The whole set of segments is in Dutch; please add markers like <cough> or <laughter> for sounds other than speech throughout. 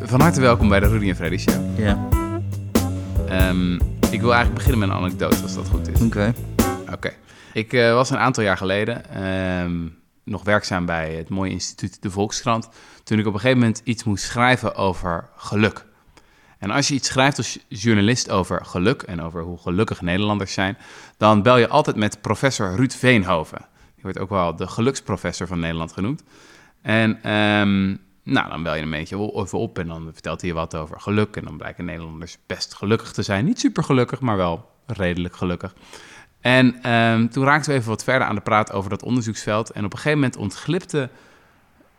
Van harte welkom bij de Rudy en Freddy Show. Ja, Ehm, ik wil eigenlijk beginnen met een anekdote, als dat goed is. oké. Oké. Ik eh, was een aantal jaar geleden ehm, nog werkzaam bij het mooie instituut De Volkskrant. Toen ik op een gegeven moment iets moest schrijven over geluk. En als je iets schrijft als journalist over geluk en over hoe gelukkig Nederlanders zijn, dan bel je altijd met professor Ruud Veenhoven. Die wordt ook wel de geluksprofessor van Nederland genoemd. En ehm, nou, dan bel je een beetje even op en dan vertelt hij je wat over geluk. En dan blijken Nederlanders best gelukkig te zijn. Niet super gelukkig, maar wel redelijk gelukkig. En ehm, toen raakten we even wat verder aan de praat over dat onderzoeksveld. En op een gegeven moment ontglipte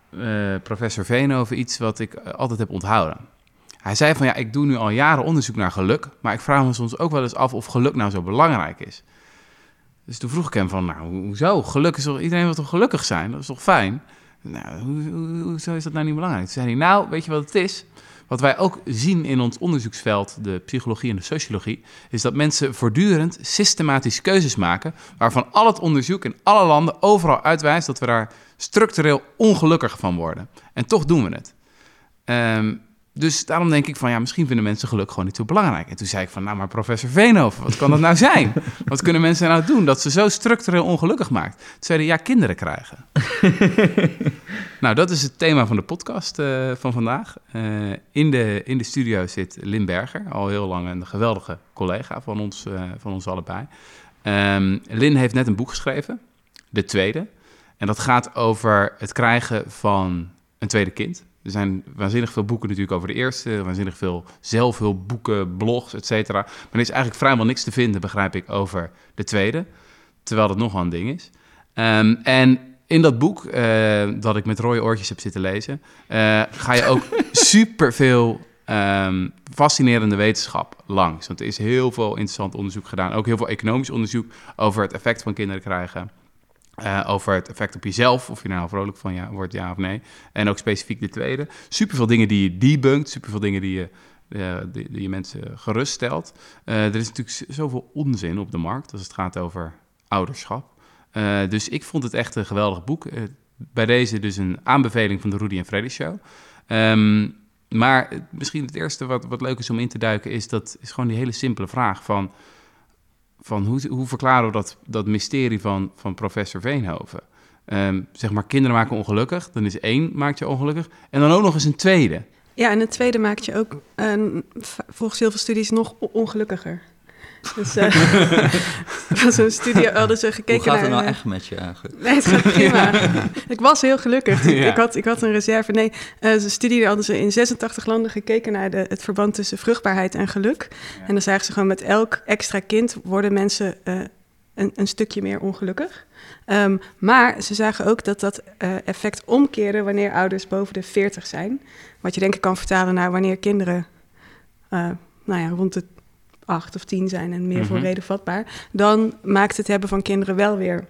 eh, professor Veenhoven iets wat ik eh, altijd heb onthouden. Hij zei van ja, ik doe nu al jaren onderzoek naar geluk, maar ik vraag me soms ook wel eens af of geluk nou zo belangrijk is. Dus toen vroeg ik hem van, nou, ho- hoezo? Geluk is toch, iedereen wil toch gelukkig zijn? Dat is toch fijn? Nou, hoe, hoe- hoezo is dat nou niet belangrijk? Toen zei hij, nou, weet je wat het is? Wat wij ook zien in ons onderzoeksveld, de psychologie en de sociologie, is dat mensen voortdurend systematisch keuzes maken, waarvan al het onderzoek in alle landen overal uitwijst dat we daar structureel ongelukkig van worden. En toch doen we het. Ehm, dus daarom denk ik van, ja, misschien vinden mensen geluk gewoon niet zo belangrijk. En toen zei ik van, nou, maar professor Veenhoven, wat kan dat nou zijn? <laughs> Wat kunnen mensen nou doen dat ze zo structureel ongelukkig maakt? Toen zeiden ja, kinderen krijgen. <laughs> nou, dat is het thema van de podcast eh, van vandaag. Eh, in, de, in de studio zit Lin Berger, al heel lang een geweldige collega van ons, eh, van ons allebei. Ehm, Lin heeft net een boek geschreven, de tweede. En dat gaat over het krijgen van een tweede kind. Er zijn waanzinnig veel boeken natuurlijk over de eerste, waanzinnig veel zelfhulpboeken, blogs, et cetera. Maar er is eigenlijk vrijwel niks te vinden, begrijp ik, over de tweede. Terwijl dat nogal een ding is. Ehm, en in dat boek, eh, dat ik met rode oortjes heb zitten lezen, eh, ga je ook <laughs> superveel ehm, fascinerende wetenschap langs. Want er is heel veel interessant onderzoek gedaan. Ook heel veel economisch onderzoek over het effect van kinderen krijgen. Eh, over het effect op jezelf, of je nou vrolijk van ja, wordt, ja of nee. En ook specifiek de tweede. Superveel dingen die je debunkt, superveel dingen die je, eh, die, die je mensen geruststelt. Eh, er is natuurlijk zoveel onzin op de markt als het gaat over ouderschap. Dus ik vond het echt een geweldig boek. Bij deze dus een aanbeveling van de Rudy en Freddy Show. Ehm, maar misschien het eerste wat, wat leuk is om in te duiken... is, dat, is gewoon die hele simpele vraag van van hoe, hoe verklaren we dat, dat mysterie van, van professor Veenhoven? Ehm, zeg maar, kinderen maken ongelukkig. Dan is één maakt je ongelukkig. En dan ook nog eens een tweede. Ja, en het tweede maakt je ook volgens heel veel studies nog ongelukkiger. Dus eh was een studie, hadden ze gekeken Hoe gaat naar... het nou eh, echt met je eigenlijk? Nee, het gaat prima. <laughs> ik was heel gelukkig. <laughs> Ja. Ik, had, ik had een reserve. Nee, eh een studie hadden ze in 86 landen gekeken naar de, het verband tussen vruchtbaarheid en geluk. En dan zagen ze gewoon met elk extra kind worden mensen eh, een, een stukje meer ongelukkig. Ehm, maar ze zagen ook dat dat eh, effect omkeerde wanneer ouders boven de 40 zijn. Wat je denk ik kan vertalen naar wanneer kinderen eh, nou ja, rond de acht of tien zijn en meer voor Mhm. reden vatbaar. Dan maakt het hebben van kinderen wel weer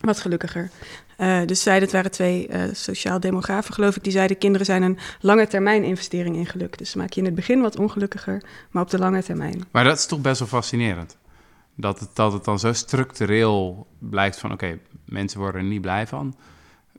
wat gelukkiger. Eh, dus zeiden, het waren twee eh, sociaal-demografen, geloof ik, die zeiden: kinderen zijn een lange termijn investering in geluk. Dus maak je in het begin wat ongelukkiger, maar op de lange termijn. Maar dat is toch best wel fascinerend. Dat het, dat het dan zo structureel blijkt van... oké, mensen worden er niet blij van.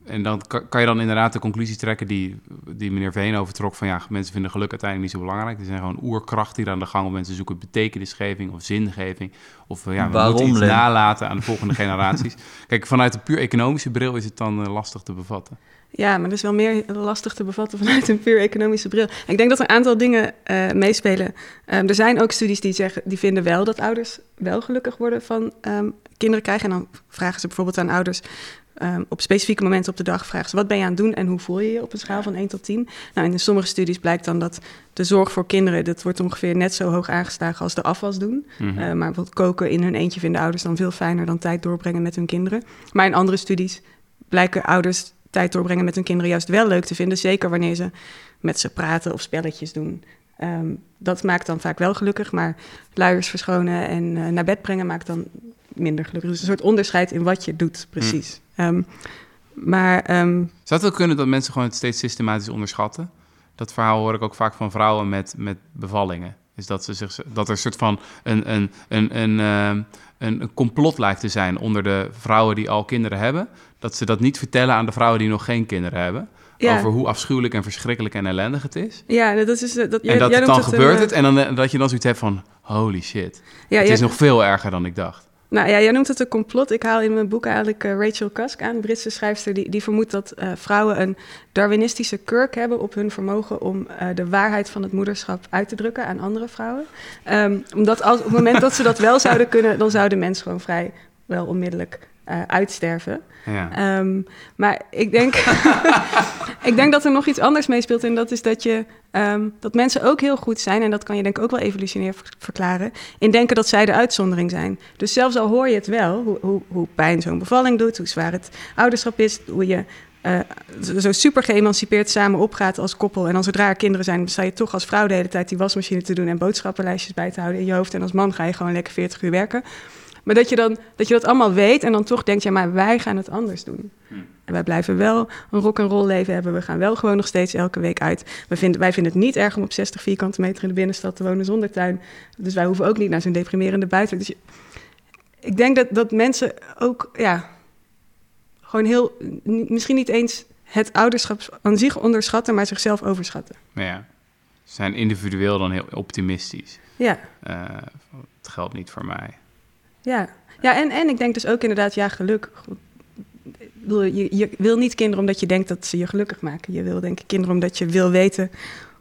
En dan kan, je dan inderdaad de conclusie trekken... die, die meneer Veenhoven trok van... ja, mensen vinden geluk uiteindelijk niet zo belangrijk. Er zijn gewoon oerkrachten die er aan de gang... om mensen zoeken betekenisgeving of zingeving. Of eh, ja, we Waarom, moeten iets Len? nalaten aan de volgende <laughs> generaties. Kijk, vanuit een puur economische bril is het dan eh, lastig te bevatten. Ja, maar dat is wel meer lastig te bevatten vanuit een puur economische bril. Ik denk dat er een aantal dingen eh, meespelen. Ehm, er zijn ook studies die, zeggen, die vinden wel dat ouders wel gelukkig worden van ehm, kinderen krijgen. En dan vragen ze bijvoorbeeld aan ouders ehm, op specifieke momenten op de dag... ze wat ben je aan het doen en hoe voel je je op een schaal van 1 tot 10? Nou, in sommige studies blijkt dan dat de zorg voor kinderen... dat wordt ongeveer net zo hoog aangeslagen als de afwas doen. Mhm. Eh, maar bijvoorbeeld koken in hun eentje vinden ouders dan veel fijner... dan tijd doorbrengen met hun kinderen. Maar in andere studies blijken ouders tijd doorbrengen met hun kinderen juist wel leuk te vinden. Zeker wanneer ze met ze praten of spelletjes doen. Ehm, dat maakt dan vaak wel gelukkig, maar luiers verschonen en eh, naar bed brengen maakt dan minder gelukkig. Dus een soort onderscheid in wat je doet, precies. Ehm, maar ehm, Zou het ook kunnen dat mensen gewoon het steeds systematisch onderschatten? Dat verhaal hoor ik ook vaak van vrouwen met, met bevallingen. Is dat, ze zich, dat er een soort van een, een, een, een, ehm, een, een complot lijkt te zijn onder de vrouwen die al kinderen hebben. Dat ze dat niet vertellen aan de vrouwen die nog geen kinderen hebben. Ja. over hoe afschuwelijk en verschrikkelijk en ellendig het is. Ja, dat is... eh, Dat, jij- en dat jij het dan gebeurt eh, het en dan, eh, dat je dan zoiets hebt van, holy shit. Ja, het is nog veel erger dan ik dacht. Nou ja, jij noemt het een complot. Ik haal in mijn boek eigenlijk eh, Rachel Cusk aan, Britse schrijfster, die, die vermoedt dat eh, vrouwen een Darwinistische kurk hebben op hun vermogen om eh, de waarheid van het moederschap uit te drukken aan andere vrouwen. Ehm, omdat als, op het moment dat ze dat wel zouden kunnen, dan zou de mens gewoon vrij wel onmiddellijk eh, uitsterven. Ja. Ehm, maar ik denk, <laughs> ik denk dat er nog iets anders meespeelt. En dat is dat, je, ehm, dat mensen ook heel goed zijn. En dat kan je denk ik ook wel evolutionair ver- verklaren. In denken dat zij de uitzondering zijn. Dus zelfs al hoor je het wel, hoe, hoe, hoe pijn zo'n bevalling doet. Hoe zwaar het ouderschap is. Hoe je eh, zo- super geëmancipeerd samen opgaat als koppel. En dan zodra er kinderen zijn, sta je toch als vrouw de hele tijd die wasmachine te doen. En boodschappenlijstjes bij te houden in je hoofd. En als man ga je gewoon lekker 40 uur werken. Maar dat je, dan, dat je dat allemaal weet en dan toch denkt, ja, maar wij gaan het anders doen. En wij blijven wel een rock-and-roll leven hebben. We gaan wel gewoon nog steeds elke week uit. We vinden, wij vinden het niet erg om op 60 vierkante meter in de binnenstad te wonen zonder tuin. Dus wij hoeven ook niet naar zo'n deprimerende buiten. Dus je- ik denk dat, dat mensen ook, ja, gewoon heel, misschien niet eens het ouderschap aan zich onderschatten, maar zichzelf overschatten. Ja, ze zijn individueel dan heel optimistisch. Ja, Eh, het geldt niet voor mij. Ja. Ja, en, en ik denk dus ook inderdaad, ja, geluk. Goed, Je, je wil niet kinderen omdat je denkt dat ze je gelukkig maken. Je wil denk ik kinderen omdat je wil weten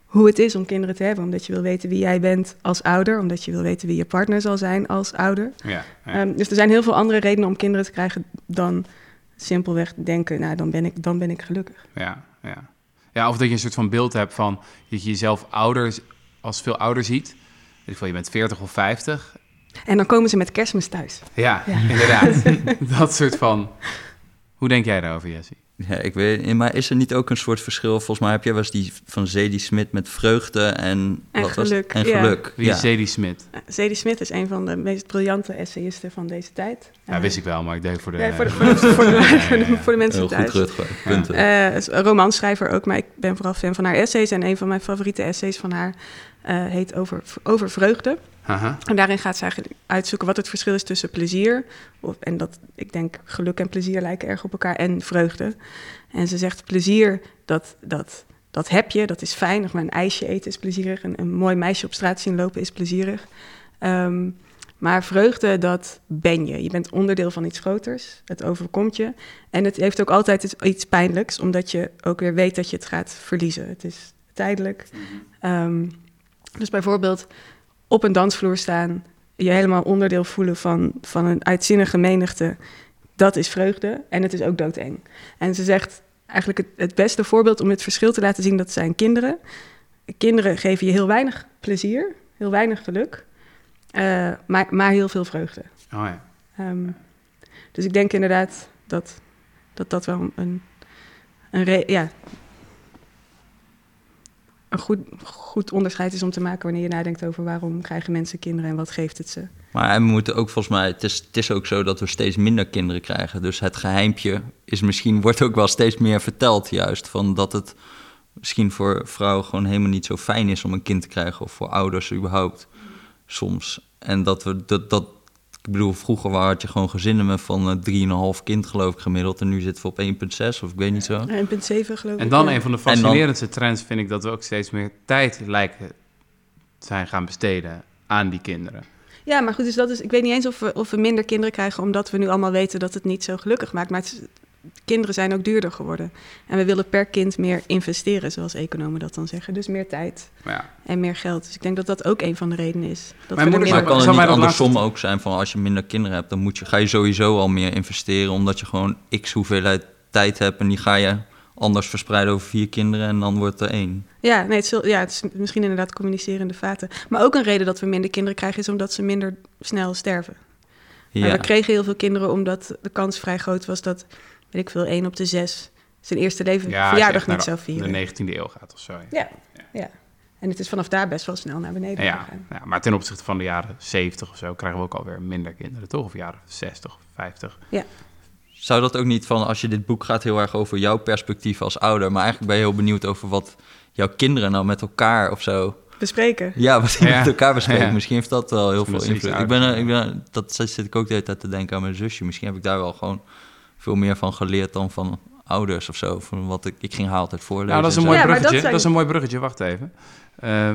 hoe het is om kinderen te hebben. Omdat je wil weten wie jij bent als ouder. Omdat je wil weten wie je partner zal zijn als ouder. Ja, ja. Ehm, dus er zijn heel veel andere redenen om kinderen te krijgen dan simpelweg denken, nou, dan ben ik, dan ben ik gelukkig. Ja, ja. ja, of dat je een soort van beeld hebt van dat je jezelf ouder, als veel ouder ziet. Ik je bent 40 of 50. En dan komen ze met kerstmis thuis. Ja, Ja. inderdaad. <laughs> dat soort van. Hoe denk jij daarover, Jesse? Ja, ik weet niet, maar is er niet ook een soort verschil? Volgens mij heb jij wel eens die van Zadie Smit met vreugde en... En wat was geluk, En ja. geluk, Wie is Zadie Smit? Uh, Zadie Smith is een van de meest briljante essayisten van deze tijd. Ja, Eh, wist ik wel, maar ik deed voor de... ja, voor, de, mensen Heel goed thuis. Punten. Eh, is een romanschrijver ook, maar ik ben vooral fan van haar essays. En een van mijn favoriete essays van haar heet over, over Vreugde. En daarin gaat ze eigenlijk uitzoeken wat het verschil is tussen plezier. Of, en dat, ik denk, geluk en plezier lijken erg op elkaar. En vreugde. En ze zegt, plezier, dat, dat, dat heb je, dat is fijn. Nog maar een ijsje eten is plezierig. Een, een mooi meisje op straat zien lopen is plezierig. Ehm, maar vreugde, dat ben je. Je bent onderdeel van iets groters. Het overkomt je. En het heeft ook altijd iets- iets pijnlijks, omdat je ook weer weet dat je het gaat verliezen. Het is tijdelijk. Ehm, dus bijvoorbeeld op een dansvloer staan, je helemaal onderdeel voelen van, van een uitzinnige menigte, dat is vreugde en het is ook doodeng. En ze zegt eigenlijk het, het beste voorbeeld om het verschil te laten zien, dat zijn kinderen. Kinderen geven je heel weinig plezier, heel weinig geluk, eh, maar, maar heel veel vreugde. Oh ja. Ehm, dus ik denk inderdaad dat dat, dat wel een, een, re- ja, een goed, goed onderscheid is om te maken wanneer je nadenkt over waarom krijgen mensen kinderen en wat geeft het ze. Maar we moeten ook volgens mij, het is, het is ook zo dat we steeds minder kinderen krijgen. Dus het geheimpje is misschien, <laughs> wordt ook wel steeds meer verteld juist. Van dat het misschien voor vrouwen gewoon helemaal niet zo fijn is om een kind te krijgen. Of voor ouders überhaupt soms. En dat we, dat, dat ik bedoel, vroeger had je gewoon gezinnen met van eh, 3,5 kind geloof ik gemiddeld. En nu zitten we op 1,6 of ik weet niet zo. 1,7 geloof ik. En dan ja. een van de fascinerendste trends vind ik dat we ook steeds meer tijd lijken zijn gaan besteden aan die kinderen. Ja, maar goed, dus dat is, ik weet niet eens of we, of we minder kinderen krijgen omdat we nu allemaal weten dat het niet zo gelukkig maakt. Maar het is- kinderen zijn ook duurder geworden. En we willen per kind meer investeren, zoals economen dat dan zeggen. Dus meer tijd ja, en meer geld. Dus ik denk dat dat ook een van de redenen is. Dat Mijn we er moeder Maar minder- kan het niet andersom ook zijn van als je minder kinderen hebt, dan moet je, ga je sowieso al meer investeren, omdat je gewoon x hoeveelheid tijd hebt en die ga je anders verspreiden over vier kinderen en dan wordt er één. Ja, nee, het is, ja, het is misschien inderdaad communicerende vaten. Maar ook een reden dat we minder kinderen krijgen is omdat ze minder snel sterven. Maar Ja. we kregen heel veel kinderen omdat de kans vrij groot was dat, weet ik veel, één op de zes zijn eerste leven ja verjaardag niet zou de- vieren. de 19e eeuw gaat of zo. Ja. Ja, ja. En het is vanaf daar best wel snel naar beneden Ja, gegaan. ja, maar ten opzichte van de jaren 70 of zo krijgen we ook alweer minder kinderen, toch? Of jaren 60, 50. Zou dat ook niet van, als je dit boek gaat heel erg over jouw perspectief als ouder, maar eigenlijk ben je heel benieuwd over wat jouw kinderen nou met elkaar of zo. Bespreken. Ja, wat die Ja. met elkaar bespreken. Ja. Misschien heeft dat wel heel veel invloed. Ik ben, ik ben, dat zit ik ook de hele tijd te denken aan mijn zusje. Misschien heb ik daar wel gewoon veel meer van geleerd dan van ouders of zo. Van wat ik, ik ging haar altijd voorlezen. Nou, dat is een en mooi. Ja, dat bruggetje. Dat, is een mooi bruggetje. Wacht even. Eh,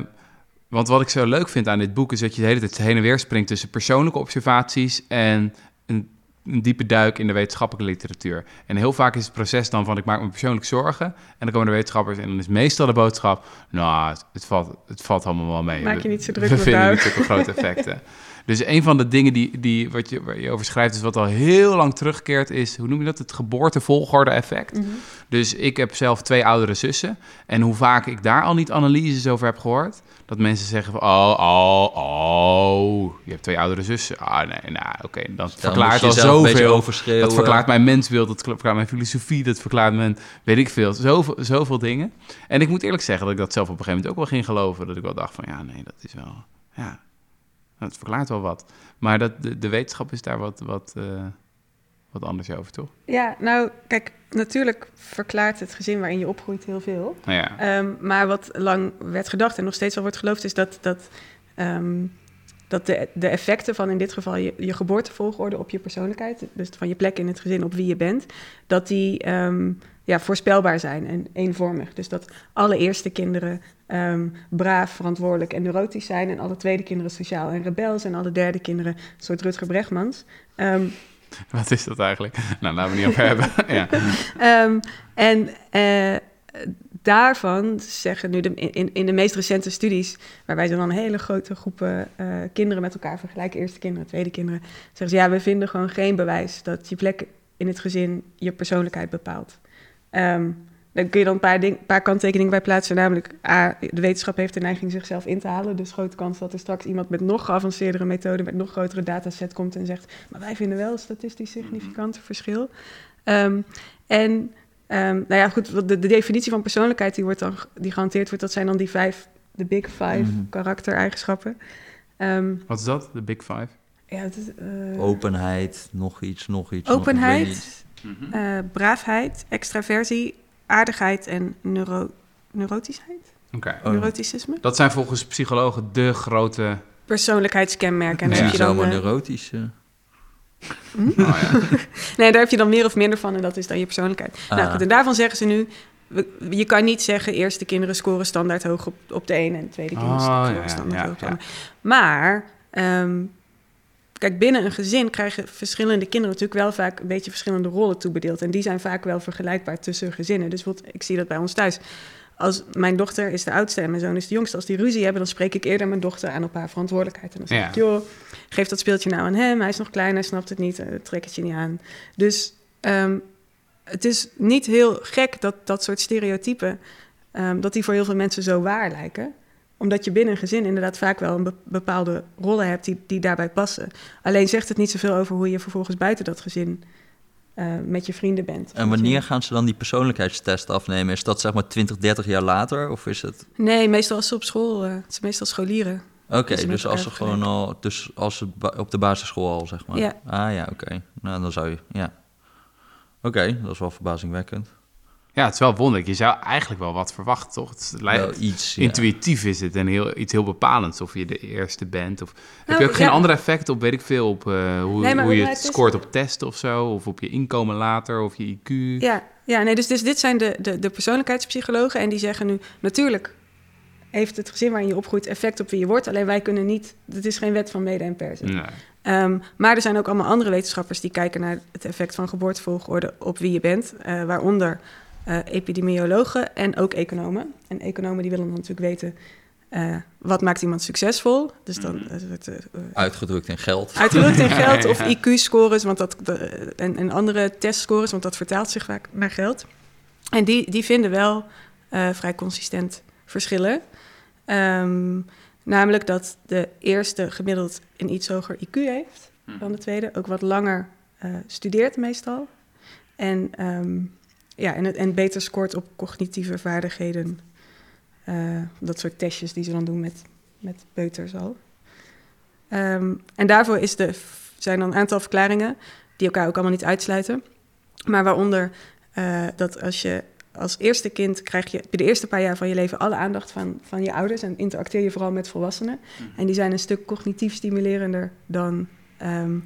want wat ik zo leuk vind aan dit boek is dat je de hele tijd heen en weer springt tussen persoonlijke observaties en een, een diepe duik in de wetenschappelijke literatuur. En heel vaak is het proces dan van ik maak me persoonlijk zorgen en dan komen de wetenschappers en dan is meestal de boodschap, nou, het, het valt, het valt allemaal wel mee. Maak je We- niet zo druk, We vinden mevrouw. niet zulke grote <laughs> effecten. Dus een van de dingen die, die, wat je, waar je over schrijft, is wat al heel lang terugkeert, is, hoe noem je dat, het geboortevolgorde-effect. Mhm. Dus ik heb zelf twee oudere zussen. En hoe vaak ik daar al niet analyses over heb gehoord. Dat mensen zeggen van, oh, oh, oh, je hebt twee oudere zussen. Ah, nee, nou, oké, dat Dan verklaart al zoveel. Dat verklaart mijn mensbeeld, dat verklaart mijn filosofie, dat verklaart mijn, weet ik veel, zoveel, zoveel dingen. En ik moet eerlijk zeggen dat ik dat zelf op een gegeven moment ook wel ging geloven. Dat ik wel dacht van, ja, nee, dat is wel, ja, dat verklaart wel wat. Maar dat, de, de wetenschap is daar wat, wat, eh, wat anders over, toch? Ja, nou, kijk, natuurlijk verklaart het gezin waarin je opgroeit heel veel. Nou ja, Ehm, maar wat lang werd gedacht en nog steeds wel wordt geloofd, is dat, dat, ehm, dat de, de effecten van in dit geval je, je geboortevolgorde op je persoonlijkheid, dus van je plek in het gezin op wie je bent, dat die ehm, ja, voorspelbaar zijn en eenvormig. Dus dat alle eerste kinderen ehm, braaf, verantwoordelijk en neurotisch zijn, en alle tweede kinderen sociaal en rebels, en alle derde kinderen een soort Rutger Bregmans. Ehm, wat is dat eigenlijk? Nou, laten we niet over hebben. <laughs> ja. En eh, daarvan zeggen nu de, in, in de meest recente studies, waarbij ze dan hele grote groepen eh, kinderen met elkaar vergelijken, eerste kinderen, tweede kinderen, zeggen ze ja, we vinden gewoon geen bewijs dat je plek in het gezin je persoonlijkheid bepaalt. Ehm, dan kun je dan een paar, ding, paar kanttekeningen bij plaatsen. Namelijk, A, de wetenschap heeft de neiging zichzelf in te halen. Dus grote kans dat er straks iemand met nog geavanceerdere methoden, met nog grotere dataset komt en zegt: Maar wij vinden wel een statistisch significant verschil. Ehm, en ehm, nou ja, goed, de, de definitie van persoonlijkheid die, wordt dan, die gehanteerd wordt, dat zijn dan die vijf, de big five Mhm. karaktereigenschappen. Ehm, Wat is dat? De Big Five? ja, het is, eh, Openheid, nog iets, nog iets. nog- ik weet niet. openheid, eh, braafheid, extraversie, aardigheid en neuro, neurotischheid. Oké. Oh. Neuroticisme. Dat zijn volgens psychologen de grote... Persoonlijkheidskenmerken. En Ja. je je dan, zomaar eh, Oh, ja. <laughs> nee, daar heb je dan meer of minder van en dat is dan je persoonlijkheid. Nou, Ah. goed, en daarvan zeggen ze nu, je kan niet zeggen eerste kinderen scoren standaard hoog op, op de ene en tweede kinderen Oh, scoren ja, ja, standaard ja, hoog op de andere. Maar, ehm, kijk, binnen een gezin krijgen verschillende kinderen natuurlijk wel vaak een beetje verschillende rollen toebedeeld. En die zijn vaak wel vergelijkbaar tussen gezinnen. Dus ik zie dat bij ons thuis. Als mijn dochter is de oudste en mijn zoon is de jongste. Als die ruzie hebben, dan spreek ik eerder mijn dochter aan op haar verantwoordelijkheid. En dan zeg Ja. ik, joh, geef dat speeltje nou aan hem. Hij is nog klein, hij snapt het niet, eh, trek het je niet aan. Dus ehm, het is niet heel gek dat dat soort stereotypen... ehm, dat die voor heel veel mensen zo waar lijken. Omdat je binnen een gezin inderdaad vaak wel een be- bepaalde rollen hebt... Die, die daarbij passen. Alleen zegt het niet zoveel over hoe je vervolgens buiten dat gezin... eh, met je vrienden bent. En wanneer gaan ze dan die persoonlijkheidstest afnemen? Is dat zeg maar 20, 30 jaar later? Of is het... Nee, meestal als ze op school... eh, het zijn meestal scholieren. Oké, dus als ze gewoon al... Dus als ze op de basisschool al, zeg maar. Ja. Ah ja, oké. Nou, dan zou je... Ja. Oké, dat is wel verbazingwekkend. Ja, het is wel wonderlijk. Je zou eigenlijk wel wat verwachten, toch? Het is- Wel lijkt, iets, ja. intuïtief is het en heel, iets heel bepalends of je de eerste bent. Of, heb Nou, je ook geen ja. andere effecten op, weet ik veel, op eh, hoe, Nee, hoe je het scoort op testen of zo? Of op je inkomen later, of je IQ? Ja, ja nee, dus, dus dit zijn de, de, de persoonlijkheidspsychologen. En die zeggen nu, natuurlijk heeft het gezin waarin je opgroeit effect op wie je wordt. Alleen wij kunnen niet, het is geen wet van mede en persen. Nee. Ehm, maar er zijn ook allemaal andere wetenschappers die kijken naar het effect van geboortevolgorde op wie je bent. eh, waaronder eh, epidemiologen en ook economen. En economen die willen dan natuurlijk weten, eh, wat maakt iemand succesvol? Dus dan wordt, eh, Uitgedrukt in geld. Uitgedrukt in <laughs> geld of. IQ-scores want dat, de- en, en andere testscores, want dat vertaalt zich vaak naar geld. En die, die vinden wel vrij consistent verschillen. Ehm, namelijk dat de eerste gemiddeld een iets hoger IQ heeft dan de tweede, ook wat langer studeert meestal. En, ehm, ja, en, en beter scoort op cognitieve vaardigheden. Eh, dat soort testjes die ze dan doen met, met peuters al. Ehm, en daarvoor is de, zijn dan een aantal verklaringen die elkaar ook allemaal niet uitsluiten. Maar waaronder eh, dat als je als eerste kind krijg je de eerste paar jaar van je leven alle aandacht van, van je ouders en interacteer je vooral met volwassenen. En die zijn een stuk cognitief stimulerender dan, ehm,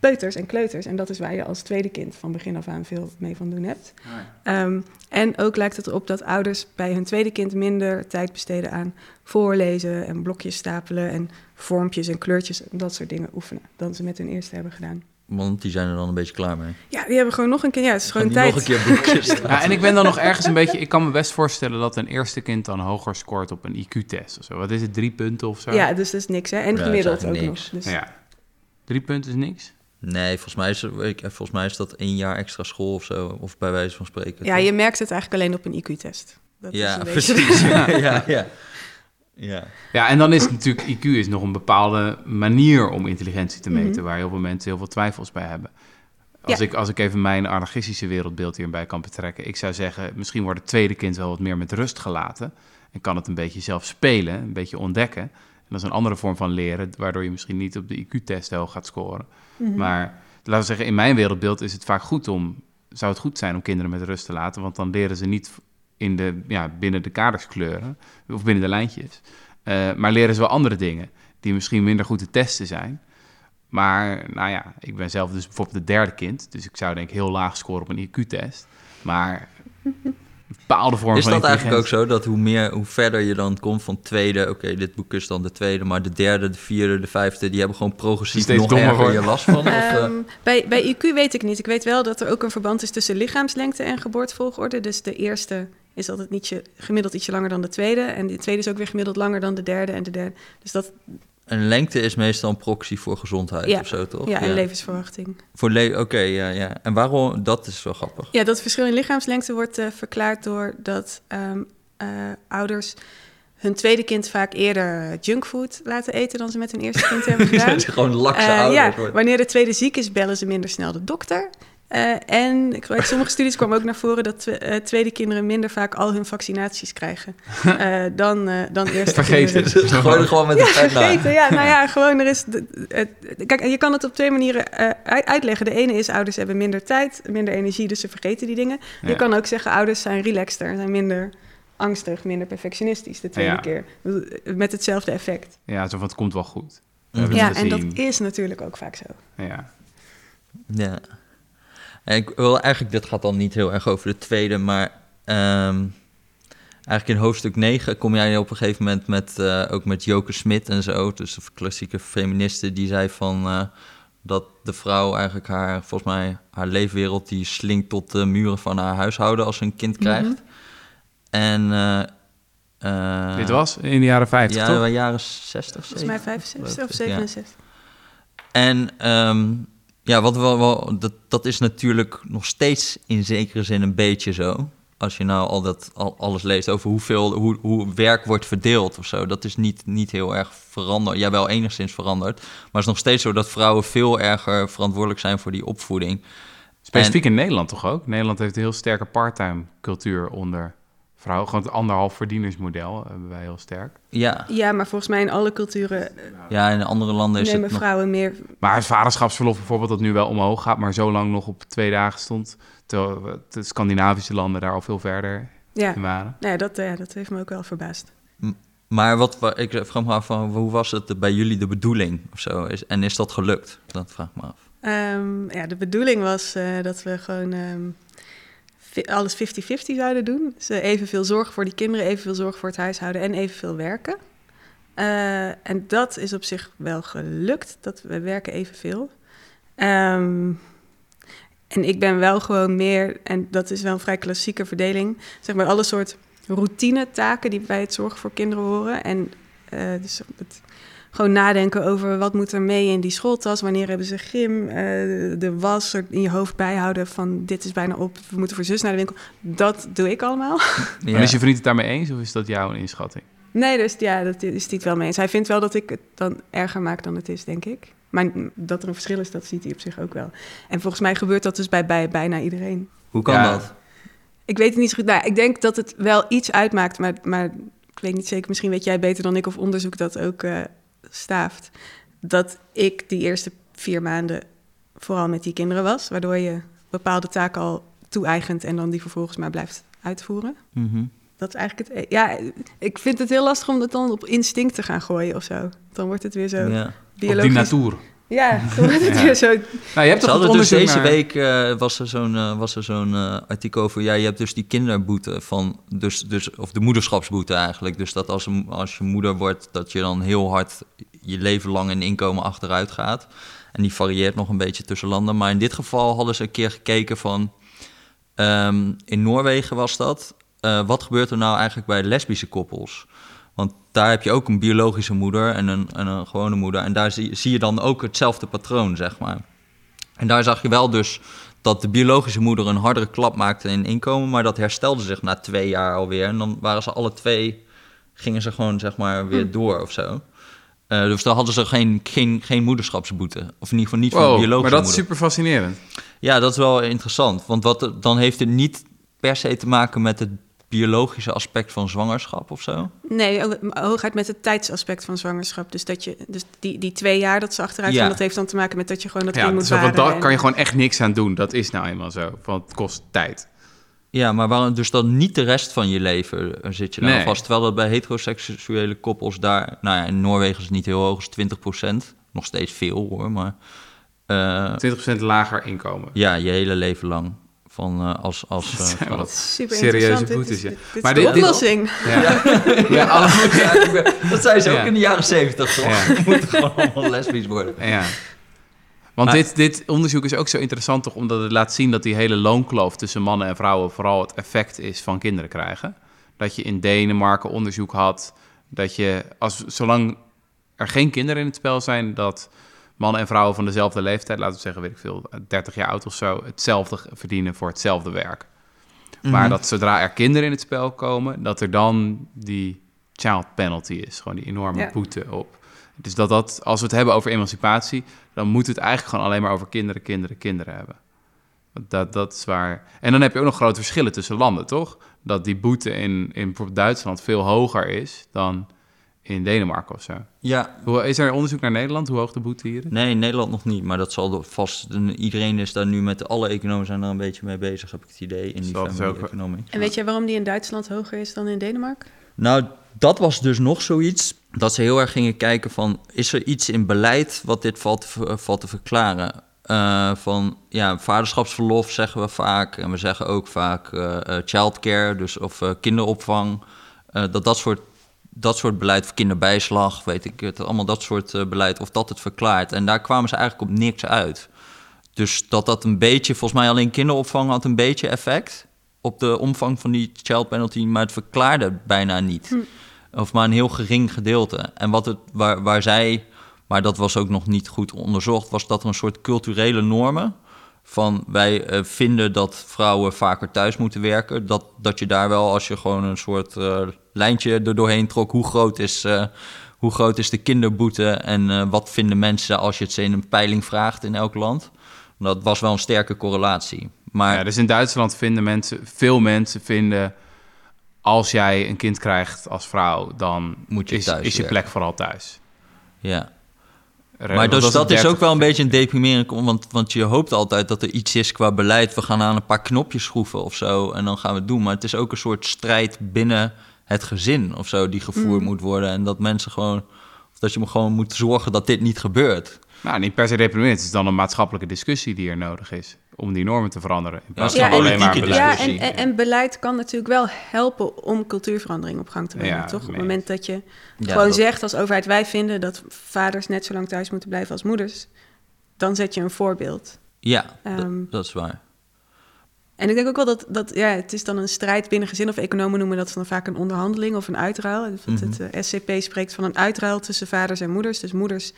peuters en kleuters. En dat is waar je als tweede kind van begin af aan veel mee van doen hebt. Ehm, en ook lijkt het erop dat ouders bij hun tweede kind minder tijd besteden aan voorlezen en blokjes stapelen en vormpjes en kleurtjes en dat soort dingen oefenen dan ze met hun eerste hebben gedaan. Want die zijn er dan een beetje klaar mee. Ja, die hebben gewoon nog een keer. Ja, het is gewoon Die tijd. nog een keer boekjes <laughs> Ja, en ik ben dan nog ergens een beetje... Ik kan me best voorstellen dat een eerste kind dan hoger scoort op een IQ-test of zo. Wat is het, drie punten of zo? Ja, dus dat is niks, hè? En Ja, gemiddeld is ook nog. Dus, Ja. Drie punten is niks? Nee, volgens mij, is, ik- volgens mij is dat één jaar extra school of zo. Of bij wijze van spreken. ja, je merkt het eigenlijk alleen op een IQ-test. Dat is Ja, een beetje- precies. <laughs> ja, ja, ja. ja. Ja, en dan is het natuurlijk... IQ is nog een bepaalde manier om intelligentie te meten... Mhm. waar heel veel mensen heel veel twijfels bij hebben. Als, Ja. ik, als ik even mijn anarchistische wereldbeeld hierbij kan betrekken... ik zou zeggen, misschien wordt het tweede kind wel wat meer met rust gelaten... en kan het een beetje zelf spelen, een beetje ontdekken... Dat is een andere vorm van leren, waardoor je misschien niet op de IQ-test heel gaat scoren. Mhm. Maar laten we zeggen, in mijn wereldbeeld is het vaak goed om, zou het goed zijn om kinderen met rust te laten, want dan leren ze niet in de, ja, binnen de kaders kleuren of binnen de lijntjes, Eh, maar leren ze wel andere dingen die misschien minder goed te testen zijn. Maar nou ja, ik ben zelf dus bijvoorbeeld het derde kind, dus ik zou denk ik heel laag scoren op een IQ-test. Maar <laughs> bepaalde vorm Is van dat eigenlijk ook zo dat hoe, meer, hoe verder je dan komt van tweede, oké, dit boek is dan de tweede, maar de derde, de vierde, de vijfde, die hebben gewoon progressief Steeds nog dommer erger worden. je last van? Of, eh, Ehm, bij, bij IQ weet ik niet. Ik weet wel dat er ook een verband is tussen lichaamslengte en geboortevolgorde. Dus de eerste is altijd ietsje, gemiddeld ietsje langer dan de tweede. En de tweede is ook weer gemiddeld langer dan de derde en de derde. Dus dat, een lengte is meestal een proxy voor gezondheid Ja. of zo, toch? ja, en levensverwachting. Voor le Oké, ja, ja. En waarom? Dat is wel grappig. Ja, dat verschil in lichaamslengte wordt eh, verklaard doordat ehm eh, ouders hun tweede kind vaak eerder junkfood laten eten dan ze met hun eerste kind <laughs> hebben gedaan. Dat je gewoon lakse Eh, ouders ja, wanneer de tweede ziek is, bellen ze minder snel de dokter. Eh, en ik- uit sommige studies kwam ook naar voren dat twe- eh, tweede kinderen minder vaak al hun vaccinaties krijgen <laughs> eh, dan, eh, dan eerste Vergeten. kinderen. <laughs> Dus gooi er gewoon met Ja, de naar. vergeten. Ja, nou ja, gewoon er is. kijk, je kan het op twee manieren eh, uit- uitleggen. De ene is ouders hebben minder tijd, minder energie, dus ze vergeten die dingen. Ja. Je kan ook zeggen ouders zijn relaxter, zijn minder angstig, minder perfectionistisch de tweede Ja. keer. Met hetzelfde effect. Ja, zo van het komt wel goed. We hebben Ja, en dat is natuurlijk ook vaak zo. Ja. Ja. En ik wil eigenlijk, dit gaat dan niet heel erg over de tweede, maar ehm, eigenlijk in hoofdstuk 9 kom jij op een gegeven moment met, eh, ook met Joke Smit en zo, dus de klassieke feministe, die zei van eh, dat de vrouw eigenlijk haar, volgens mij, haar leefwereld, die slinkt tot de muren van haar huishouden als ze een kind krijgt. Mhm. En... eh, eh, Dit was in de jaren 50, ja, toch? de jaren 60, Volgens mij 65 of Ja. 67. En ehm, ja, wat wel, wel dat, dat is natuurlijk nog steeds in zekere zin een beetje zo. Als je nou al dat al, alles leest over hoeveel hoe, hoe werk wordt verdeeld of zo, dat is niet, niet heel erg veranderd. Ja, wel enigszins veranderd. Maar het is nog steeds zo dat vrouwen veel erger verantwoordelijk zijn voor die opvoeding. Specifiek in Nederland toch ook? Nederland heeft een heel sterke parttime cultuur onder vrouwen. Gewoon het anderhalf verdienersmodel hebben wij heel sterk. Ja, Ja, maar volgens mij in alle culturen eh, ja in andere landen is nemen het nog... vrouwen meer... Maar het vaderschapsverlof bijvoorbeeld, dat nu wel omhoog gaat, maar zo lang nog op twee dagen stond. Terwijl we- de Scandinavische landen daar al veel verder Ja, in waren. nou ja, dat, eh, dat heeft me ook wel verbaasd. Maar wat, wa- ik vraag me af, van, hoe was het bij jullie de bedoeling of zo? Is, en is dat gelukt? Dat vraag ik me af. Ehm, ja, de bedoeling was eh, dat we gewoon ehm, alles 50-50 zouden doen. Dus eh, evenveel zorg voor die kinderen, evenveel zorg voor het huishouden en evenveel werken. Eh, en dat is op zich wel gelukt, dat we werken evenveel. Ehm en ik ben wel gewoon meer, en dat is wel een vrij klassieke verdeling, zeg maar alle soort routine taken die bij het zorgen voor kinderen horen. En eh, dus het gewoon nadenken over wat moet er mee in die schooltas, wanneer hebben ze gym, eh, de was er in je hoofd bijhouden van dit is bijna op, we moeten voor zus naar de winkel. Dat doe ik allemaal. <laughs> Ja. En is je vriend het daarmee eens of is dat jouw inschatting? Nee, dus ja, dat is hij het wel mee eens. Hij vindt wel dat ik het dan erger maak dan het is, denk ik. Maar dat er een verschil is, dat ziet hij op zich ook wel. En volgens mij gebeurt dat dus bij, bij bijna iedereen. Hoe kan Ja. dat? Ik weet het niet zo goed. Nou, ik denk dat het wel iets uitmaakt, maar, maar ik weet niet zeker. Misschien weet jij beter dan ik of onderzoek dat ook eh, staaft. Dat ik die eerste vier maanden vooral met die kinderen was, waardoor je bepaalde taken al toe-eigent en dan die vervolgens maar blijft uitvoeren. Mhm. Dat is eigenlijk het. Ja, ik vind het heel lastig om dat dan op instinct te gaan gooien of zo. Dan wordt het weer zo Ja. Op die biologisch. natuur. Ja, <laughs> het weer zo... Nou, je hebt toch dus deze naar- week eh, was er zo'n eh, was er zo'n eh, artikel over. Ja, je hebt dus die kinderboete van. Dus, dus, of de moederschapsboete eigenlijk. Dus dat als, een, als je moeder wordt, dat je dan heel hard je leven lang in inkomen achteruit gaat. En die varieert nog een beetje tussen landen. Maar in dit geval hadden ze een keer gekeken van. ehm, in Noorwegen was dat. eh, wat gebeurt er nou eigenlijk bij lesbische koppels? Want daar heb je ook een biologische moeder en een, en een gewone moeder. En daar zie, zie je dan ook hetzelfde patroon, zeg maar. En daar zag je wel dus dat de biologische moeder een hardere klap maakte in inkomen, maar dat herstelde zich na twee jaar alweer. En dan waren ze alle twee, gingen ze gewoon zeg maar weer door of zo. Eh, dus dan hadden ze geen, geen, geen moederschapsboete. Of in ieder geval niet van de Wow, biologische maar dat is super fascinerend. Ja, dat is wel interessant. Want wat, dan heeft het niet per se te maken met het biologische aspect van zwangerschap of zo. Nee, ho- hooguit met het tijdsaspect van zwangerschap. Dus, dat je, dus die, die twee jaar dat ze achteruit Ja. gaan, dat heeft dan te maken met dat je gewoon dat Ja, kind moet zo, want daar kan je gewoon echt niks aan doen. Dat is nou eenmaal zo. Want het kost tijd. Ja, maar waarom dus dan niet de rest van je leven eh, zit je daar Nee. vast? Terwijl dat bij heteroseksuele koppels daar... Nou ja, in Noorwegen is het niet heel hoog, is 20% Nog steeds veel hoor, maar... eh, 20% lager inkomen. ja, je hele leven lang. Van eh, als... als <laughs> eh, zijn wat Super serieuze boetes, dit- dit Maar is de dit- oplossing. Ja. <laughs> Ja, alle- Ja, ik ben- dat zei ze ook in de jaren 70 toch? Ja. <laughs> We moeten gewoon allemaal lesbisch worden. Ja. Want Maar- dit, dit onderzoek is ook zo interessant toch omdat het laat zien dat die hele loonkloof tussen mannen en vrouwen vooral het effect is van kinderen krijgen. Dat je in Denemarken onderzoek had dat je, als, zolang er geen kinderen in het spel zijn, dat mannen en vrouwen van dezelfde leeftijd, laten we zeggen, weet ik veel, 30 jaar oud of zo, hetzelfde verdienen voor hetzelfde werk. Maar dat zodra er kinderen in het spel komen, dat er dan die child penalty is. Gewoon die enorme Ja. boete op. Dus dat dat, als we het hebben over emancipatie, dan moet het eigenlijk gewoon alleen maar over kinderen, kinderen, kinderen hebben. Dat, dat is waar. En dan heb je ook nog grote verschillen tussen landen, toch? Dat die boete in, in bijvoorbeeld Duitsland veel hoger is dan in Denemarken of zo. Ja, Hoe, is er onderzoek naar Nederland, hoe hoog de boete hier is? nee, in Nederland nog niet. Maar dat zal er vast... Iedereen is daar nu met... Alle economen zijn daar een beetje mee bezig, heb ik het idee. In die Dat is family ook- economy. En weet je waarom die in Duitsland hoger is dan in Denemarken? Nou, dat was dus nog zoiets. Dat ze heel erg gingen kijken van... is er iets in beleid wat dit valt te, ver- valt te verklaren? Eh, van, ja, vaderschapsverlof zeggen we vaak. En we zeggen ook vaak eh, eh, childcare, dus of eh, kinderopvang. Eh, dat dat soort, dat soort beleid, of kinderbijslag, weet ik het. Allemaal dat soort eh, beleid, of dat het verklaart. En daar kwamen ze eigenlijk op niks uit. Dus dat dat een beetje, volgens mij alleen kinderopvang had een beetje effect op de omvang van die child penalty, maar het verklaarde bijna niet. Of maar een heel gering gedeelte. En wat het, waar, waar zij, maar dat was ook nog niet goed onderzocht, was dat er een soort culturele normen van wij eh, vinden dat vrouwen vaker thuis moeten werken. Dat, dat je daar wel, als je gewoon een soort eh, lijntje er doorheen trok, hoe groot is, eh, hoe groot is de kinderboete en eh, wat vinden mensen als je het ze in een peiling vraagt in elk land. Dat was wel een sterke correlatie. Maar Ja, dus in Duitsland vinden mensen, veel mensen vinden, als jij een kind krijgt als vrouw, dan Moet je is, thuis is je plek vooral thuis. ja. Maar dus dat is 30? ook wel een beetje een deprimerend, want, want je hoopt altijd dat er iets is qua beleid. We gaan aan een paar knopjes schroeven of zo en dan gaan we het doen. Maar het is ook een soort strijd binnen het gezin of zo die gevoerd moet worden. En dat mensen gewoon, of dat je gewoon moet zorgen dat dit niet gebeurt. Nou, niet per se deprimerend. Het is dan een maatschappelijke discussie die er nodig is om die normen te veranderen. In plaats Ja, van en- alleen maar beleid. Ja, en, discussie. en, en beleid kan natuurlijk wel helpen om cultuurverandering op gang te brengen, Ja, toch? Op het moment dat je Ja, gewoon dat- zegt als overheid, wij vinden dat vaders net zo lang thuis moeten blijven als moeders, dan zet je een voorbeeld. Ja, dat- Ehm, dat is waar. En ik denk ook wel dat, dat ja, het is dan een strijd binnen gezin, of economen noemen dat dan vaak een onderhandeling of een uitruil. Het, het eh, SCP spreekt van een uitruil tussen vaders en moeders. Dus moeders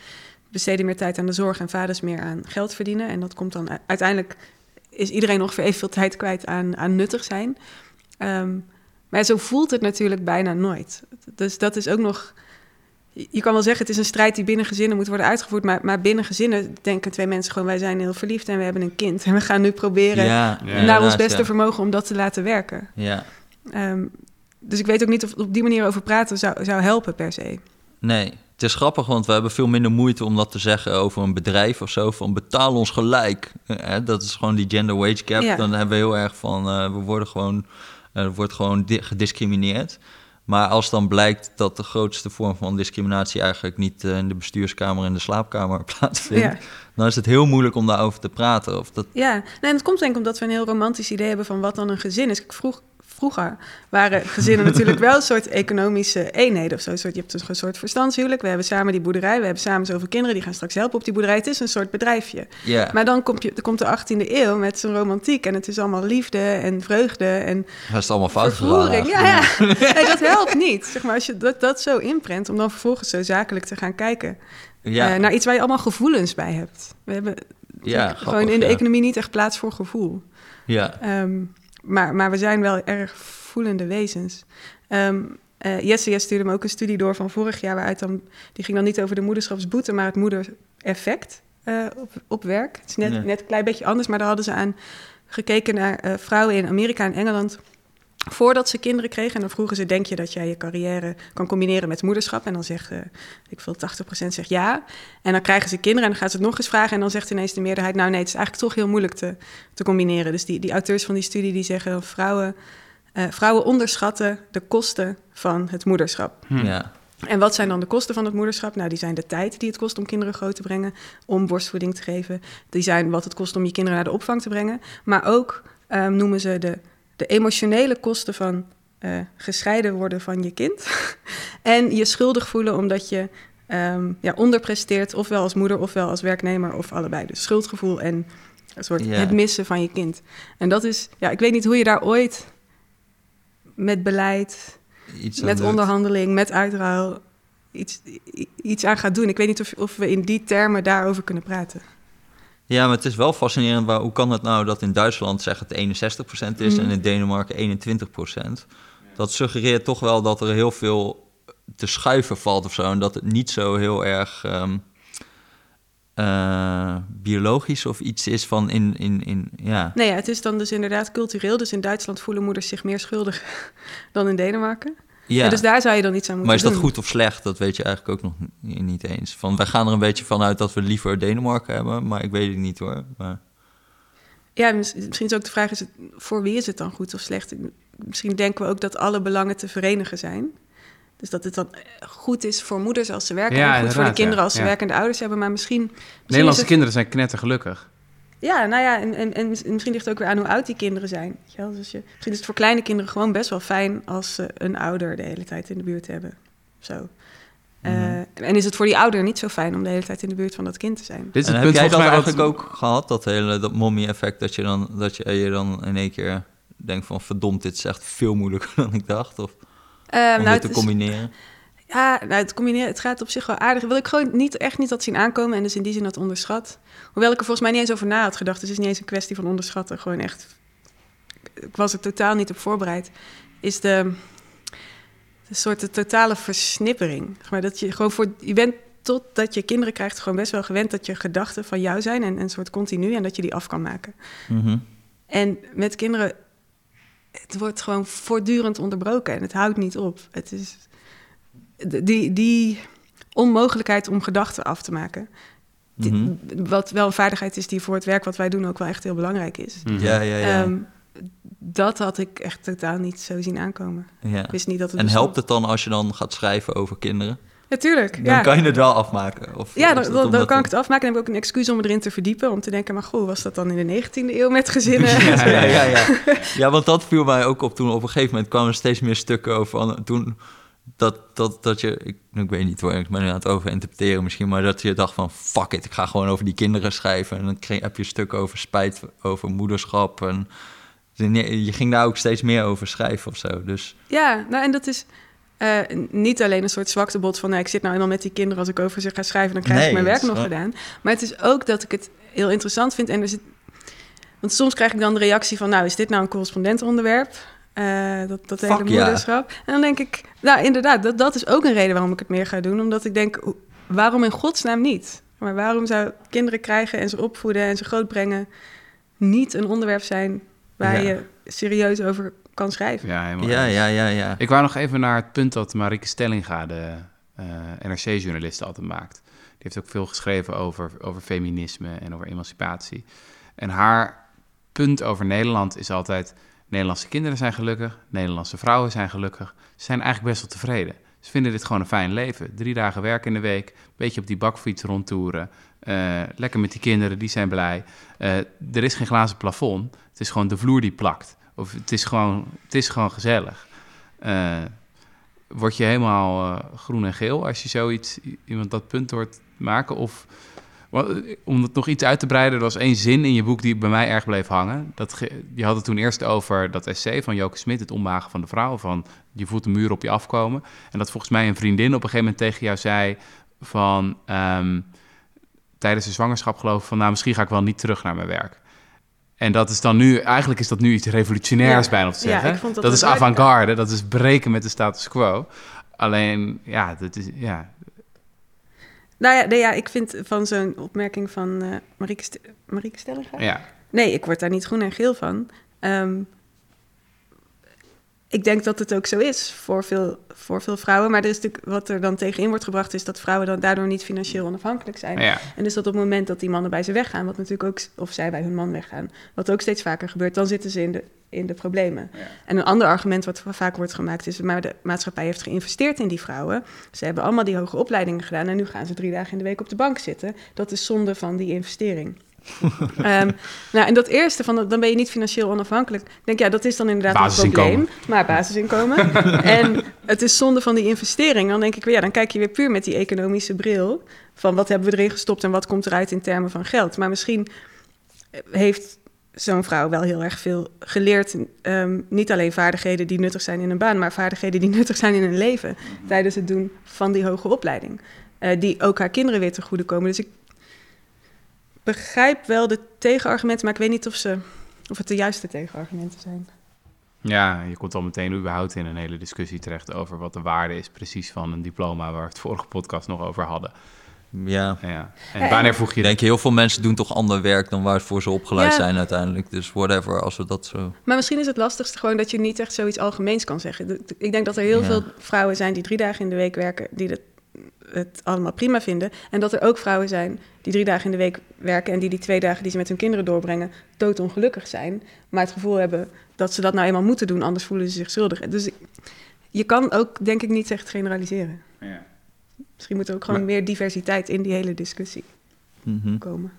besteden meer tijd aan de zorg en vaders meer aan geld verdienen. En dat komt dan uiteindelijk is iedereen ongeveer evenveel tijd kwijt aan, aan nuttig zijn. Ehm, maar zo voelt het natuurlijk bijna nooit. Dus dat is ook nog. Je kan wel zeggen, het is een strijd die binnen gezinnen moet worden uitgevoerd. Maar, maar binnen gezinnen denken twee mensen gewoon: wij zijn heel verliefd en we hebben een kind. <laughs> En we gaan nu proberen Ja, Ja. naar ons beste ja. vermogen om dat te laten werken. Ja, Ehm, dus ik weet ook niet of op die manier over praten zou, zou helpen per se. nee. Het is grappig, want we hebben veel minder moeite om dat te zeggen over een bedrijf of zo. Van betaal ons gelijk. Dat is gewoon die gender wage gap. Dan hebben we heel erg van, eh, we worden gewoon, eh, wordt gewoon di- gediscrimineerd. Maar als dan blijkt dat de grootste vorm van discriminatie eigenlijk niet eh, in de bestuurskamer en de slaapkamer <laughs> plaatsvindt, Ja. dan is het heel moeilijk om daarover te praten. Of dat, Ja, nee, en het komt denk ik omdat we een heel romantisch idee hebben van wat dan een gezin is. Ik vroeg, vroeger waren gezinnen natuurlijk wel een soort economische eenheden of zo. Soort, je hebt een soort verstandshuwelijk. We hebben samen die boerderij, we hebben samen zoveel kinderen, die gaan straks helpen op die boerderij. Het is een soort bedrijfje. ja, Maar dan komt, je, komt de 18e eeuw met zijn romantiek en het is allemaal liefde en vreugde en dat is het allemaal fout vervoering. gegaan. Ja, ja. Nee, dat helpt niet. Zeg maar, als je dat, dat zo inprent, om dan vervolgens zo zakelijk te gaan kijken Ja, eh, naar iets waar je allemaal gevoelens bij hebt. We hebben ja gewoon grappig, in de economie niet echt plaats voor gevoel. Ja, Ehm, maar, maar we zijn wel erg voelende wezens. Ehm eh, Jesse, stuurde me ook een studie door van vorig jaar... waaruit dan, die ging dan niet over de moederschapsboete... maar het moedereffect eh, op, op werk. Het is net, net een klein beetje anders... maar daar hadden ze aan gekeken naar eh, vrouwen in Amerika en Engeland... voordat ze kinderen kregen. En dan vroegen ze, denk je dat jij je carrière kan combineren met moederschap? En dan zegt, eh, ik veel, 80% zegt ja. En dan krijgen ze kinderen en dan gaan ze het nog eens vragen... en dan zegt ineens de meerderheid, nou nee, het is eigenlijk toch heel moeilijk te, te combineren. Dus die, die auteurs van die studie die zeggen... vrouwen, eh, vrouwen onderschatten de kosten van het moederschap. Hm. ja. En wat zijn dan de kosten van het moederschap? Nou, die zijn de tijd die het kost om kinderen groot te brengen, om borstvoeding te geven. Die zijn wat het kost om je kinderen naar de opvang te brengen. Maar ook ehm, noemen ze de, de emotionele kosten van eh, gescheiden worden van je kind. <laughs> en je schuldig voelen omdat je ehm, ja, onderpresteert, ofwel als moeder ofwel als werknemer of allebei. Dus schuldgevoel en een soort het missen van je kind. En dat is, ja, ik weet niet hoe je daar ooit met beleid Iets met doet. onderhandeling, met uitruil iets, iets aan gaat doen. Ik weet niet of, of we in die termen daarover kunnen praten. Ja, maar het is wel fascinerend. waar- hoe kan het nou dat in Duitsland zeg het 61% is en in Denemarken 21%? Dat suggereert toch wel dat er heel veel te schuiven valt of zo. En dat het niet zo heel erg ehm, eh, biologisch of iets is van in, in, in ja. Nee, ja, het is dan dus inderdaad cultureel. Dus in Duitsland voelen moeders zich meer schuldig <laughs> dan in Denemarken. Ja. Ja, dus daar zou je dan iets aan moeten maar is dat doen. goed of slecht? Dat weet je eigenlijk ook nog ni- niet eens. Van, wij gaan er een beetje vanuit dat we liever Denemarken hebben, maar ik weet het niet hoor. Maar, Ja, mis- misschien is ook de vraag, is het, voor wie is het dan goed of slecht? Misschien denken we ook dat alle belangen te verenigen zijn. Dus dat het dan goed is voor moeders als ze werken... Ja, en goed voor de kinderen ja. als ze Ja. werkende ouders hebben. Maar misschien... misschien Nederlandse het- kinderen zijn knettergelukkig. Ja, nou ja, en, en, en misschien ligt het ook weer aan hoe oud die kinderen zijn. Weet je wel? Dus je, misschien is het voor kleine kinderen gewoon best wel fijn als ze een ouder de hele tijd in de buurt hebben. Zo. Eh, Mhm. en is het voor die ouder niet zo fijn om de hele tijd in de buurt van dat kind te zijn? Dit is het heb punt jij dat volgens mij wat... eigenlijk ook gehad, dat hele dat mommy-effect, dat je dan, dat je, je dan in één keer denkt van verdomd, dit is echt veel moeilijker <laughs> dan ik dacht, of Eh, om nou, dit het te is- combineren? Ja, nou, het, combineren, het gaat op zich wel aardig. Wil ik gewoon niet, echt niet dat zien aankomen en dus in die zin dat onderschat. Hoewel ik er volgens mij niet eens over na had gedacht. Dus het is niet eens een kwestie van onderschatten. Gewoon echt, ik was er totaal niet op voorbereid. Is de, de soort de totale versnippering. Maar dat je gewoon voor, je bent totdat je kinderen krijgt gewoon best wel gewend dat je gedachten van jou zijn en en een soort continu en dat je die af kan maken. Mhm. En met kinderen, het wordt gewoon voortdurend onderbroken en het houdt niet op. Het is die, die onmogelijkheid om gedachten af te maken. die- Mhm. Wat wel een vaardigheid is die voor het werk wat wij doen ook wel echt heel belangrijk is. Mhm. Ja, ja, ja. Ehm, dat had ik echt totaal niet zo zien aankomen. ja. Ik wist niet dat het En bestond. helpt het dan als je dan gaat schrijven over kinderen? Natuurlijk, Dan ja. kan je het wel afmaken? Of Ja, dan, dan, kan ik het- afmaken. En heb ik ook een excuus om me erin te verdiepen. Om te denken, maar goh, was dat dan in de 19e eeuw met gezinnen? <laughs> Ja, ja, ja, ja. <laughs> ja, want dat viel mij ook op toen op een gegeven moment kwamen er steeds meer stukken over. Toen dat, dat, dat je, ik, ik weet niet hoor, ik ben nu aan het overinterpreteren misschien, maar dat je dacht van fuck it, ik ga gewoon over die kinderen schrijven. En dan kreeg, heb je stukken over spijt, over moederschap. En je ging daar ook steeds meer over schrijven of zo. Dus Ja, nou en dat is eh, niet alleen een soort zwaktebod van... Nou, ik zit nou eenmaal met die kinderen, als ik over ze ga schrijven... dan krijg Nee, ik mijn werk nog wel- gedaan. Maar het is ook dat ik het heel interessant vind. En er zit, want soms krijg ik dan de reactie van... nou, is dit nou een correspondentonderwerp? Eh dat dat hele ja. moederschap. En dan denk ik, nou inderdaad, dat, dat is ook een reden waarom ik het meer ga doen. Omdat ik denk, waarom in godsnaam niet? Maar waarom zou kinderen krijgen en ze opvoeden en ze grootbrengen... niet een onderwerp zijn waar Ja. je serieus over kan schrijven? Ja, helemaal ja, ja, ja, ja. Ik wou nog even naar het punt dat Marike Stellinga, de eh, NRC-journalist, altijd maakt. Die heeft ook veel geschreven over, over feminisme en over emancipatie. En haar punt over Nederland is altijd... Nederlandse kinderen zijn gelukkig, Nederlandse vrouwen zijn gelukkig. Ze zijn eigenlijk best wel tevreden. Ze vinden dit gewoon een fijn leven. Drie dagen werk in de week, een beetje op die bakfiets rondtoeren. eh, lekker met die kinderen, die zijn blij. Eh, er is geen glazen plafond. Het is gewoon de vloer die plakt. Of het is gewoon, het is gewoon gezellig. Eh, word je helemaal groen en geel als je zoiets, iemand dat punt hoort maken? Of om het nog iets uit te breiden, er was één zin in je boek die bij mij erg bleef hangen. Dat je had het toen eerst over dat essay van Joke Smit, het omwagen van de vrouw, van je voelt een muur op je afkomen. En dat volgens mij een vriendin op een gegeven moment tegen jou zei van ehm, tijdens de zwangerschap geloof ik van nou misschien ga ik wel niet terug naar mijn werk. En dat is dan nu, eigenlijk is dat nu iets revolutionairs Ja. bijna te Ja, zeggen. vond dat dat is avant-garde, dat is breken met de status quo. Alleen, ja, dat is, ja, Nou ja, nee, ja, ik vind van zo'n opmerking van eh Marieke, St Marieke Stellinga... ja. Nee, ik word daar niet groen en geel van. Ehm, ik denk dat het ook zo is voor veel, voor veel vrouwen. Maar er is natuurlijk, wat er dan tegenin wordt gebracht... is dat vrouwen dan daardoor niet financieel onafhankelijk zijn. ja. En dus dat op het moment dat die mannen bij ze weggaan... wat natuurlijk ook, of zij bij hun man weggaan... wat ook steeds vaker gebeurt, dan zitten ze in de, in de problemen. Ja. En een ander argument wat vaak wordt gemaakt is... maar de maatschappij heeft geïnvesteerd in die vrouwen. Ze hebben allemaal die hoge opleidingen gedaan... en nu gaan ze drie dagen in de week op de bank zitten. Dat is zonde van die investering. <laughs> Ehm, nou, en dat eerste, van, dan ben je niet financieel onafhankelijk. Ik denk, ja, dat is dan inderdaad een probleem. Maar basisinkomen. <laughs> en het is zonde van die investering. Dan denk ik weer, ja, dan kijk je weer puur met die economische bril... van wat hebben we erin gestopt en wat komt eruit in termen van geld. Maar misschien heeft zo'n vrouw wel heel erg veel geleerd. Ehm, niet alleen vaardigheden die nuttig zijn in een baan... maar vaardigheden die <laughs> nuttig zijn in een leven... tijdens het doen van die hoge opleiding. Eh, die ook haar kinderen weer ten goede komen. Dus ik begrijp wel de tegenargumenten, maar ik weet niet of, ze, of het de juiste tegenargumenten zijn. Ja, je komt al meteen überhaupt in een hele discussie terecht over wat de waarde is precies van een diploma waar we het vorige podcast nog over hadden. Ja. Ja. En wanneer voeg je denk, heel veel mensen doen toch ander werk dan waarvoor ze opgeleid Ja. zijn uiteindelijk. Dus whatever, als we dat zo... Maar misschien is het lastigste gewoon dat je niet echt zoiets algemeens kan zeggen. Ik denk dat er heel Ja. veel vrouwen zijn die drie dagen in de week werken, die het, het allemaal prima vinden. En dat er ook vrouwen zijn die drie dagen in de week werken en die die twee dagen die ze met hun kinderen doorbrengen, doodongelukkig zijn. Maar het gevoel hebben dat ze dat nou eenmaal moeten doen, anders voelen ze zich schuldig. Dus ik- je kan ook, denk ik, niet echt generaliseren. Ja. Misschien moet er ook gewoon Maar- meer diversiteit in die hele discussie Mhm. komen.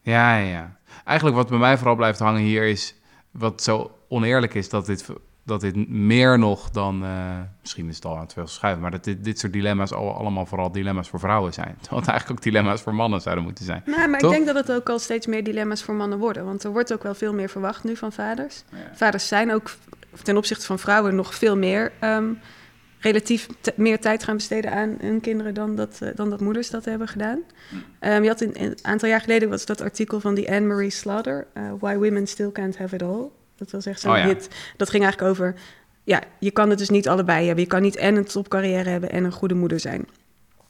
Ja, ja, ja. Eigenlijk wat bij mij vooral blijft hangen hier is wat zo oneerlijk is dat dit, dat dit meer nog dan, eh, misschien is het al aan het veel schuiven, maar dat dit, dit soort dilemma's al, allemaal vooral dilemma's voor vrouwen zijn. <laughs> Terwijl het eigenlijk ook dilemma's voor mannen zouden moeten zijn. Nou, maar Toch? ik denk dat het ook al steeds meer dilemma's voor mannen worden. Want er wordt ook wel veel meer verwacht nu van vaders. Ja. Vaders zijn ook ten opzichte van vrouwen nog veel meer... ehm, relatief meer tijd gaan besteden aan hun kinderen... dan dat, eh, dan dat moeders dat hebben gedaan. Ehm, je had in- een aantal jaar geleden was dat artikel van die Anne-Marie Slaughter... eh, Why Women Still Can't Have It All. Dat was echt zo'n Oh ja. hit. Dat ging eigenlijk over... Ja, je kan het dus niet allebei hebben. Je kan niet en een topcarrière hebben en een goede moeder zijn.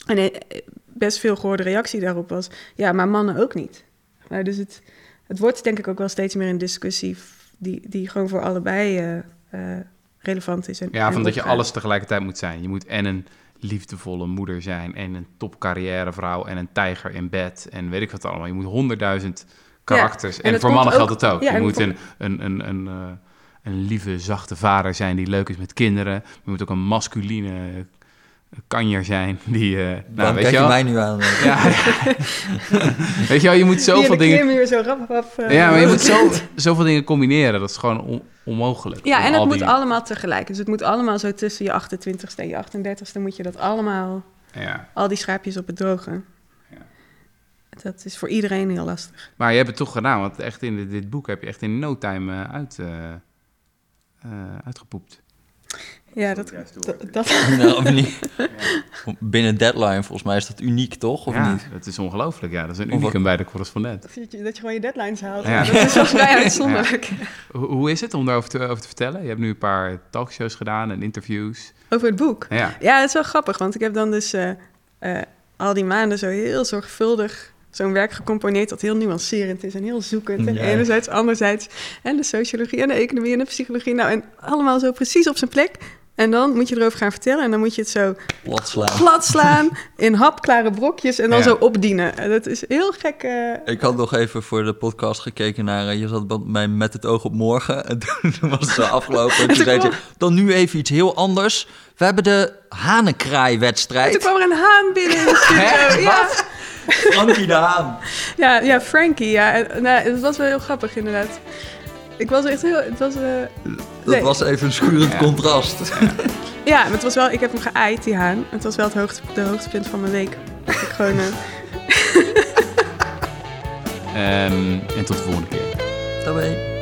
En eh, best veel gehoorde reactie daarop was... ja, maar mannen ook niet. Maar dus het, het wordt denk ik ook wel steeds meer een discussie... die, die gewoon voor allebei eh, eh, relevant is. En, Ja, en van dat je alles tegelijkertijd moet zijn. Je moet en een liefdevolle moeder zijn en een topcarrièrevrouw en een tijger in bed en weet ik wat allemaal. Je moet honderdduizend karakters. en voor mannen ook- geldt het ook. ja, je moet voor- een, een, een, een, eh, een lieve, zachte vader zijn die leuk is met kinderen. Je moet ook een masculine kanjer zijn die... eh nou, Waarom weet kijk je je mij nu aan? Ja, ja. <laughs> weet je wel, je moet zoveel dingen... klimmuur zo rap, rap, eh, Ja, maar je moet <laughs> zo, zoveel dingen combineren. Dat is gewoon on- onmogelijk. Ja, en het moet die- allemaal tegelijk. Dus het moet allemaal zo tussen je 28ste en je 38ste... moet je dat allemaal, Ja. al die schaapjes op het droge. Ja. Dat is voor iedereen heel lastig. Maar je hebt het toch gedaan, want echt in dit, dit boek heb je echt in no time eh, uit, eh, eh, uitgepoept. Ja, Dat dat, het Nou, <laughs> of niet? Binnen deadline, volgens mij is dat uniek, toch? Of ja, niet? dat is ongelooflijk. Ja, dat is een unicum bij de correspondent. dat je, dat je gewoon je deadlines haalt. Ja. Dat is wel vrij uitzonderlijk. Hoe, hoe is het om daarover te, over te vertellen? Je hebt nu een paar talkshows gedaan en interviews. Over het boek. Ja, Ja, het is wel grappig, want ik heb dan dus eh, eh, al die maanden zo heel zorgvuldig zo'n werk gecomponeerd dat heel nuancerend is en heel zoekend. En enerzijds, anderzijds. En de sociologie en de economie en de psychologie. Nou, en allemaal zo precies op zijn plek. En dan moet je erover gaan vertellen. En dan moet je het zo Plat slaan. plat slaan in hapklare brokjes en dan Ja. zo opdienen. En dat is heel gek. eh, Ik had nog even voor de podcast gekeken naar... eh, Je zat bij mij met het oog op morgen. <laughs> En toen was het zo afgelopen. <laughs> En toen zei je... Dan nu even iets heel anders. We hebben de En toen hanenkraai-wedstrijd. kwam er een haan binnen in de <laughs> studio. Ja, Frankie de Haan. <laughs> ja, ja, Frankie. Ja, En, nou, het was wel heel grappig inderdaad. Ik was echt heel... Het was, eh, Dat Nee. was even een schurend Ja. contrast. ja, <laughs> maar het was wel... Ik heb hem geëid, die haan. Het was wel het hoogte, de hoogtepunt van mijn week. Dat ik gewoon... eh, <laughs> Ehm, en tot de volgende keer. Daarbij.